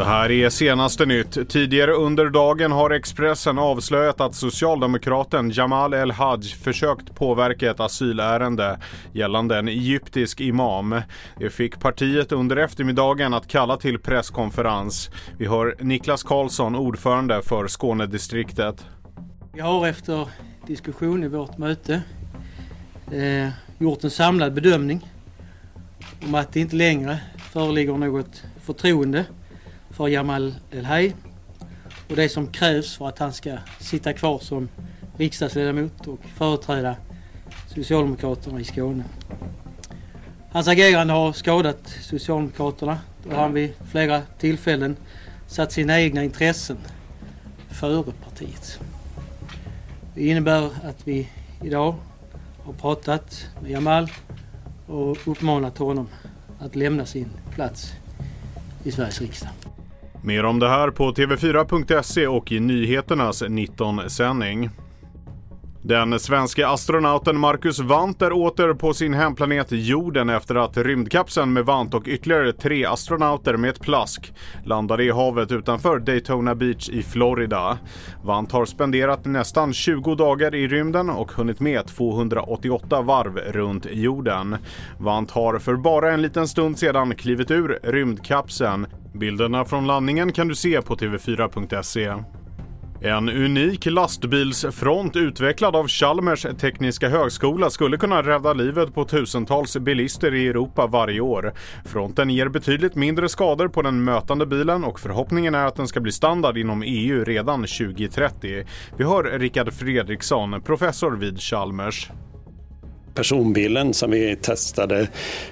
Det här är senaste nytt. Tidigare under dagen har Expressen avslöjat att socialdemokraten Jamal El-Haj försökt påverka ett asylärende gällande en egyptisk imam. Det fick partiet under eftermiddagen att kalla till presskonferens. Vi hör Niklas Karlsson, ordförande för Skånedistriktet. Vi har efter diskussion i vårt möte eh, gjort en samlad bedömning om att det inte längre föreligger något förtroende för Jamal El-Haj och det som krävs för att han ska sitta kvar som riksdagsledamot och företräda Socialdemokraterna i Skåne. Hans agerande har skadat Socialdemokraterna då han vid flera tillfällen satt sina egna intressen före partiet. Det innebär att vi idag har pratat med Jamal och uppmanat honom att lämna sin plats i Sveriges riksdag. Mer om det här på tv4.se och i nyheternas 19-sändning. Den svenska astronauten Marcus Wandt är åter på sin hemplanet jorden efter att rymdkapseln med Wandt och ytterligare tre astronauter med ett plask landade i havet utanför Daytona Beach i Florida. Wandt har spenderat nästan 20 dagar i rymden och hunnit med 288 varv runt jorden. Wandt har för bara en liten stund sedan klivit ur rymdkapseln. Bilderna från landningen kan du se på tv4.se. En unik lastbilsfront utvecklad av Chalmers tekniska högskola skulle kunna rädda livet på tusentals bilister i Europa varje år. Fronten ger betydligt mindre skador på den mötande bilen och förhoppningen är att den ska bli standard inom EU redan 2030. Vi hör Rickard Fredriksson, professor vid Chalmers personbilen som vi testade,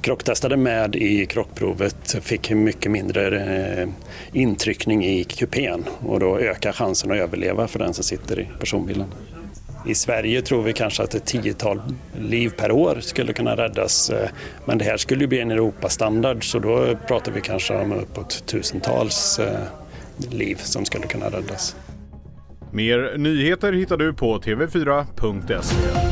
krocktestade med i krockprovet fick mycket mindre eh, intryckning i kupén och då ökar chansen att överleva för den som sitter i personbilen. I Sverige tror vi kanske att ett tiotal liv per år skulle kunna räddas. Eh, men det här skulle ju bli en Europastandard så då pratar vi kanske om uppåt tusentals eh, liv som skulle kunna räddas. Mer nyheter hittar du på tv4.se.